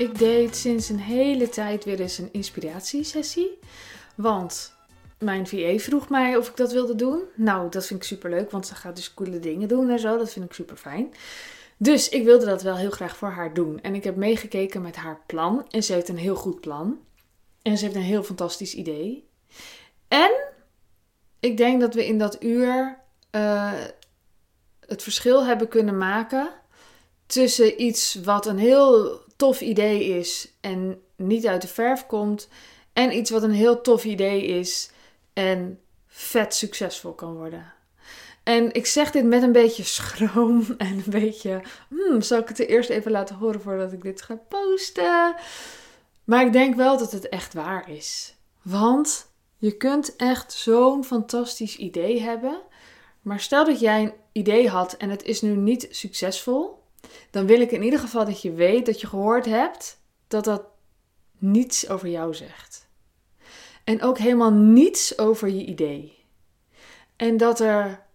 Ik deed sinds een hele tijd weer eens een inspiratiesessie. Want mijn VA vroeg mij of ik dat wilde doen. Nou, dat vind ik super leuk, want ze gaat dus coole dingen doen en zo. Dat vind ik super fijn. Dus ik wilde dat wel heel graag voor haar doen. En ik heb meegekeken met haar plan. En ze heeft een heel goed plan. En ze heeft een heel fantastisch idee. En ik denk dat we in dat uur uh, het verschil hebben kunnen maken tussen iets wat een heel tof idee is en niet uit de verf komt, en iets wat een heel tof idee is en vet succesvol kan worden. En ik zeg dit met een beetje schroom en een beetje, hmm, zal ik het er eerst even laten horen voordat ik dit ga posten? Maar ik denk wel dat het echt waar is. Want je kunt echt zo'n fantastisch idee hebben. Maar stel dat jij een idee had en het is nu niet succesvol, dan wil ik in ieder geval dat je weet dat je gehoord hebt dat dat niets over jou zegt. En ook helemaal niets over je idee. En dat er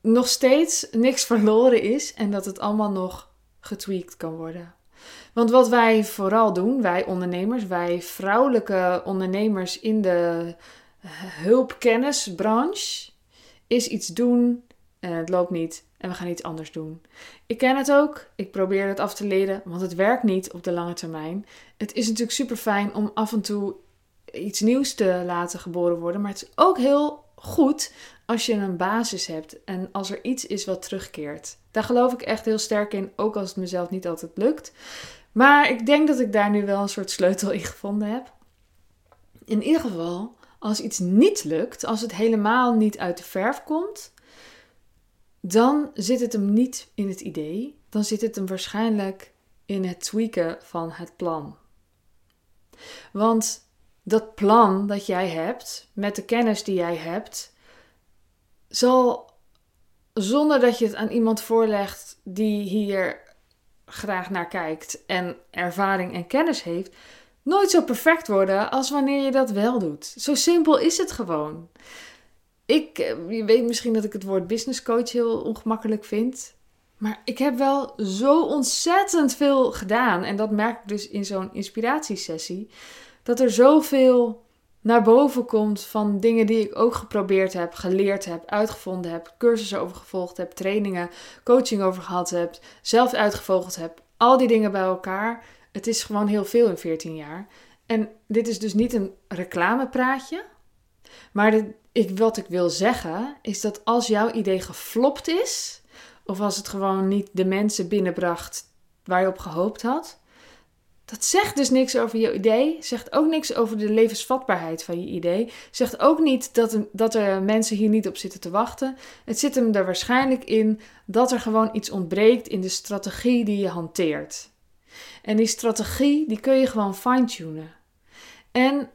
nog steeds niks verloren is en dat het allemaal nog getweakt kan worden. Want wat wij vooral doen, wij ondernemers, wij vrouwelijke ondernemers in de hulpkennisbranche, is iets doen en het loopt niet en we gaan iets anders doen. Ik ken het ook, ik probeer het af te leren, want het werkt niet op de lange termijn. Het is natuurlijk super fijn om af en toe iets nieuws te laten geboren worden, maar het is ook heel goed als je een basis hebt en als er iets is wat terugkeert. Daar geloof ik echt heel sterk in, ook als het mezelf niet altijd lukt. Maar ik denk dat ik daar nu wel een soort sleutel in gevonden heb. In ieder geval, als iets niet lukt, als het helemaal niet uit de verf komt, dan zit het hem niet in het idee. Dan zit het hem waarschijnlijk in het tweaken van het plan. Want dat plan dat jij hebt, met de kennis die jij hebt, zal zonder dat je het aan iemand voorlegt die hier graag naar kijkt en ervaring en kennis heeft, nooit zo perfect worden als wanneer je dat wel doet. Zo simpel is het gewoon. Ik, eh, je weet misschien dat ik het woord business coach heel ongemakkelijk vind. Maar ik heb wel zo ontzettend veel gedaan. En dat merk ik dus in zo'n inspiratiesessie. Dat er zoveel naar boven komt van dingen die ik ook geprobeerd heb, geleerd heb, uitgevonden heb, cursussen over gevolgd heb, trainingen, coaching over gehad heb, zelf uitgevogeld heb. Al die dingen bij elkaar. Het is gewoon heel veel in 14 jaar. En dit is dus niet een reclamepraatje. Maar ik, wat ik wil zeggen is dat als jouw idee geflopt is, of als het gewoon niet de mensen binnenbracht waar je op gehoopt had, dat zegt dus niks over je idee, zegt ook niks over de levensvatbaarheid van je idee, zegt ook niet dat dat er mensen hier niet op zitten te wachten. Het zit hem er waarschijnlijk in dat er gewoon iets ontbreekt in de strategie die je hanteert. En die strategie, die kun je gewoon fine-tunen. En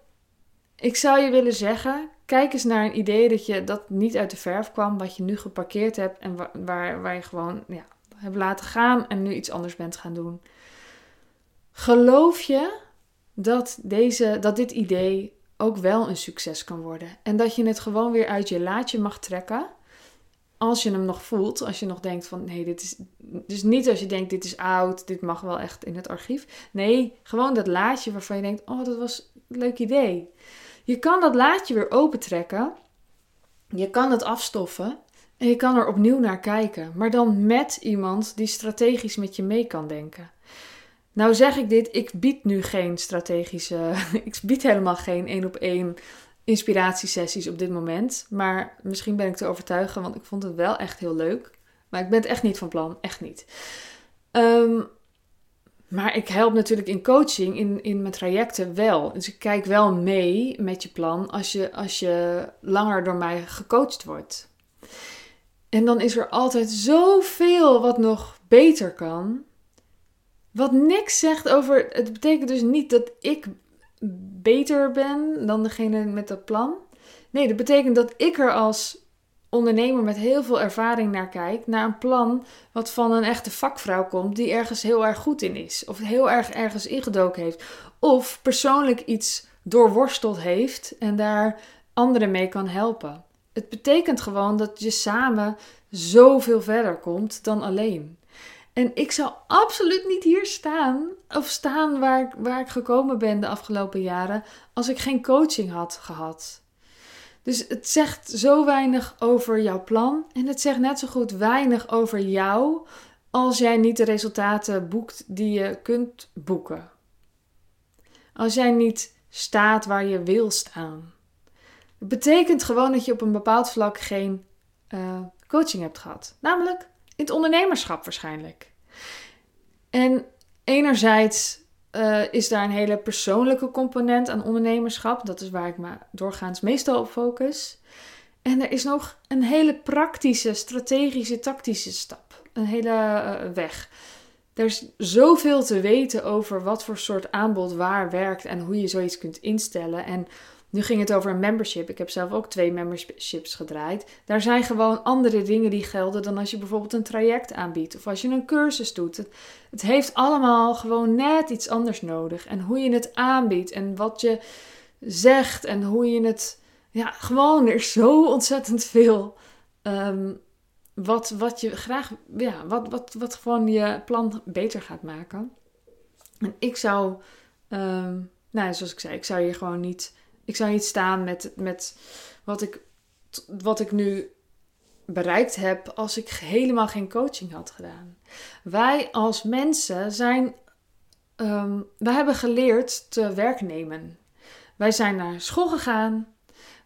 ik zou je willen zeggen, kijk eens naar een idee dat je dat niet uit de verf kwam, wat je nu geparkeerd hebt en waar, waar, je gewoon ja, hebt laten gaan en nu iets anders bent gaan doen. Geloof je dat, deze, dat dit idee ook wel een succes kan worden? En dat je het gewoon weer uit je laadje mag trekken. Als je hem nog voelt, als je nog denkt van nee, dit is. Dus niet als je denkt dit is oud, dit mag wel echt in het archief. Nee, gewoon dat laadje waarvan je denkt: oh, dat was een leuk idee. Je kan dat laadje weer opentrekken. Je kan het afstoffen. En je kan er opnieuw naar kijken. Maar dan met iemand die strategisch met je mee kan denken. Nou zeg ik dit, ik bied nu geen strategische, ik bied helemaal geen één op één inspiratiesessies op dit moment. Maar misschien ben ik te overtuigen, want ik vond het wel echt heel leuk. Maar ik ben het echt niet van plan, echt niet. Ehm, maar ik help natuurlijk in coaching, in, in mijn trajecten wel. Dus ik kijk wel mee met je plan als je, als je langer door mij gecoacht wordt. En dan is er altijd zoveel wat nog beter kan. Wat niks zegt over. Het betekent dus niet dat ik beter ben dan degene met dat plan. Nee, dat betekent dat ik er als ondernemer met heel veel ervaring naar kijk. Naar een plan wat van een echte vakvrouw komt die ergens heel erg goed in is. Of heel erg ergens ingedoken heeft. Of persoonlijk iets doorworsteld heeft en daar anderen mee kan helpen. Het betekent gewoon dat je samen zoveel verder komt dan alleen. En ik zou absoluut niet hier staan of staan waar waar ik gekomen ben de afgelopen jaren als ik geen coaching had gehad. Dus het zegt zo weinig over jouw plan en het zegt net zo goed weinig over jou als jij niet de resultaten boekt die je kunt boeken. Als jij niet staat waar je wil staan. Het betekent gewoon dat je op een bepaald vlak geen uh, coaching hebt gehad. Namelijk in het ondernemerschap waarschijnlijk. En enerzijds uh, is daar een hele persoonlijke component aan ondernemerschap. Dat is waar ik me doorgaans meestal op focus. En er is nog een hele praktische, strategische, tactische stap. Een hele uh, weg. Er is zoveel te weten over wat voor soort aanbod waar werkt en hoe je zoiets kunt instellen. En nu ging het over een membership. Ik heb zelf ook twee memberships gedraaid. Daar zijn gewoon andere dingen die gelden dan als je bijvoorbeeld een traject aanbiedt of als je een cursus doet. Het, heeft allemaal gewoon net iets anders nodig. En hoe je het aanbiedt en wat je zegt en hoe je het. Ja, gewoon, er is zo ontzettend veel. Ehm, wat, wat je graag, ja, wat, wat, wat gewoon je plan beter gaat maken. En ik zou, ehm, nou, zoals ik zei, ik zou hier gewoon niet ik zou niet staan met, met wat, ik, wat ik nu bereikt heb als ik helemaal geen coaching had gedaan. Wij als mensen zijn. Um, hebben geleerd te werk nemen. Wij zijn naar school gegaan.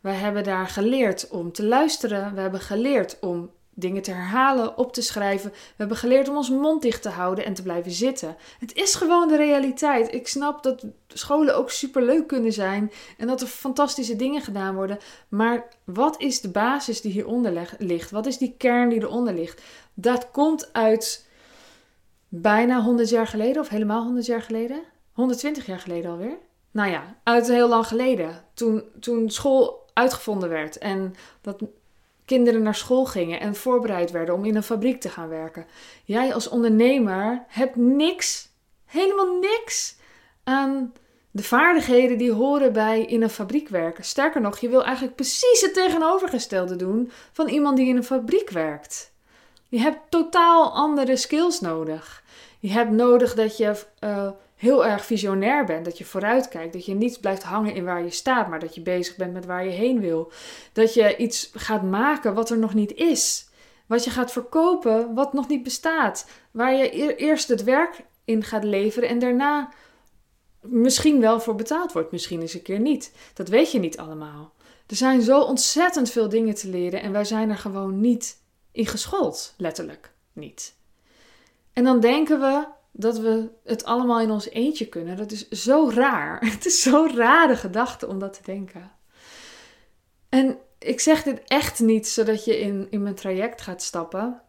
Wij hebben daar geleerd om te luisteren. We hebben geleerd om dingen te herhalen, op te schrijven. We hebben geleerd om ons mond dicht te houden en te blijven zitten. Het is gewoon de realiteit. Ik snap dat scholen ook superleuk kunnen zijn en dat er fantastische dingen gedaan worden. Maar wat is de basis die hieronder ligt? Wat is die kern die eronder ligt? Dat komt uit bijna 100 jaar geleden of helemaal 100 jaar geleden? 120 jaar geleden alweer? Nou ja, uit heel lang geleden. Toen, toen school uitgevonden werd en dat kinderen naar school gingen en voorbereid werden om in een fabriek te gaan werken. Jij als ondernemer hebt niks, helemaal niks aan de vaardigheden die horen bij in een fabriek werken. Sterker nog, je wil eigenlijk precies het tegenovergestelde doen van iemand die in een fabriek werkt. Je hebt totaal andere skills nodig. Je hebt nodig dat je uh, heel erg visionair bent. Dat je vooruitkijkt. Dat je niet blijft hangen in waar je staat, maar dat je bezig bent met waar je heen wil. Dat je iets gaat maken wat er nog niet is. Wat je gaat verkopen wat nog niet bestaat. Waar je eerst het werk in gaat leveren en daarna misschien wel voor betaald wordt. Misschien eens een keer niet. Dat weet je niet allemaal. Er zijn zo ontzettend veel dingen te leren en wij zijn er gewoon niet in geschoold. Letterlijk niet. En dan denken we, dat we het allemaal in ons eentje kunnen. Dat is zo raar. Het is zo'n rare gedachte om dat te denken. En ik zeg dit echt niet zodat je in, in mijn traject gaat stappen.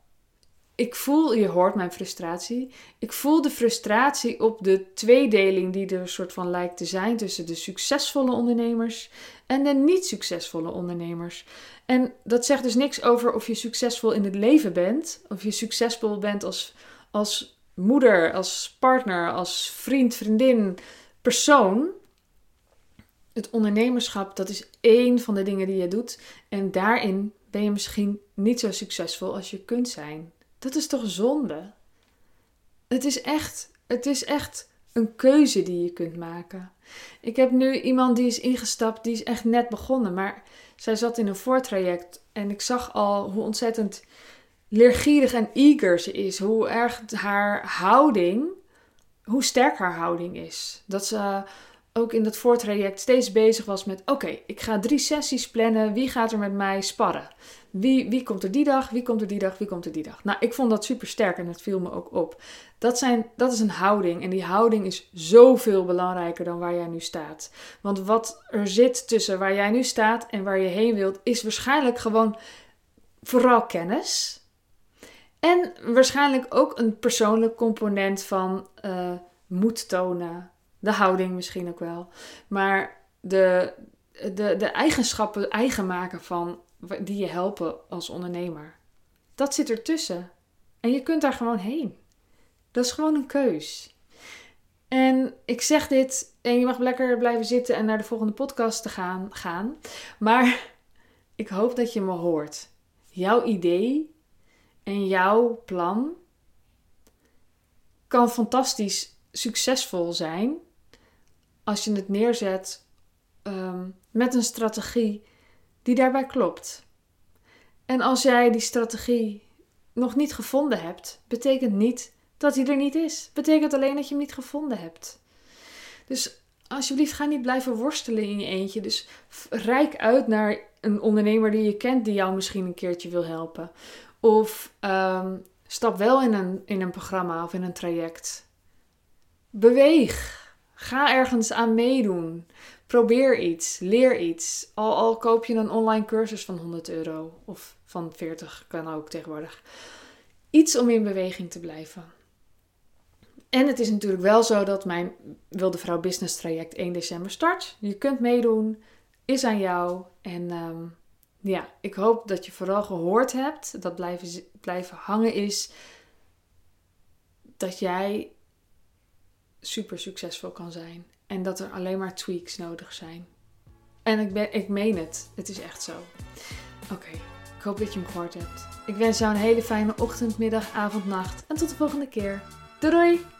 Ik voel, je hoort mijn frustratie. Ik voel de frustratie op de tweedeling die er een soort van lijkt te zijn tussen de succesvolle ondernemers en de niet succesvolle ondernemers. En dat zegt dus niks over of je succesvol in het leven bent, of je succesvol bent als, als moeder, als partner, als vriend, vriendin, persoon. Het ondernemerschap, dat is één van de dingen die je doet. En daarin ben je misschien niet zo succesvol als je kunt zijn. Dat is toch zonde? Het is echt, het is echt een keuze die je kunt maken. Ik heb nu iemand die is ingestapt, die is echt net begonnen, maar zij zat in een voortraject en ik zag al hoe ontzettend leergierig en eager ze is. Hoe erg haar houding, hoe sterk haar houding is. Dat ze ook in dat voortraject steeds bezig was met: oké, ik ga drie sessies plannen. Wie gaat er met mij sparren? Wie, wie komt er die dag? Wie komt er die dag? Wie komt er die dag? Nou, ik vond dat super sterk en het viel me ook op. Dat, zijn, dat is een houding en die houding is zoveel belangrijker dan waar jij nu staat. Want wat er zit tussen waar jij nu staat en waar je heen wilt, is waarschijnlijk gewoon vooral kennis. En waarschijnlijk ook een persoonlijk component van uh, moed tonen. De houding misschien ook wel. Maar de, de, de eigenschappen eigen maken van die je helpen als ondernemer. Dat zit ertussen. En je kunt daar gewoon heen. Dat is gewoon een keus. En ik zeg dit en je mag lekker blijven zitten en naar de volgende podcast te gaan. gaan. Maar ik hoop dat je me hoort. Jouw idee en jouw plan kan fantastisch succesvol zijn als je het neerzet ehm, met een strategie die daarbij klopt. En als jij die strategie nog niet gevonden hebt, betekent niet dat hij er niet is. Betekent alleen dat je hem niet gevonden hebt. Dus alsjeblieft, ga niet blijven worstelen in je eentje. Dus rijk uit naar een ondernemer die je kent, die jou misschien een keertje wil helpen. Of ehm, stap wel in een, in een programma of in een traject. Beweeg. Ga ergens aan meedoen. Probeer iets. Leer iets. Al, al koop je een online cursus van 100 euro of van 40, kan ook tegenwoordig. Iets om in beweging te blijven. En het is natuurlijk wel zo dat mijn Wilde Vrouw Business traject 1 december start. Je kunt meedoen, is aan jou. En ehm, ja, ik hoop dat je vooral gehoord hebt, dat blijven, blijven hangen is, dat jij super succesvol kan zijn. En dat er alleen maar tweaks nodig zijn. En ik, ben, ik meen het, het is echt zo. Oké, ik hoop dat je hem gehoord hebt. Ik wens jou een hele fijne ochtend, middag, avond, nacht. En tot de volgende keer. Doei doei!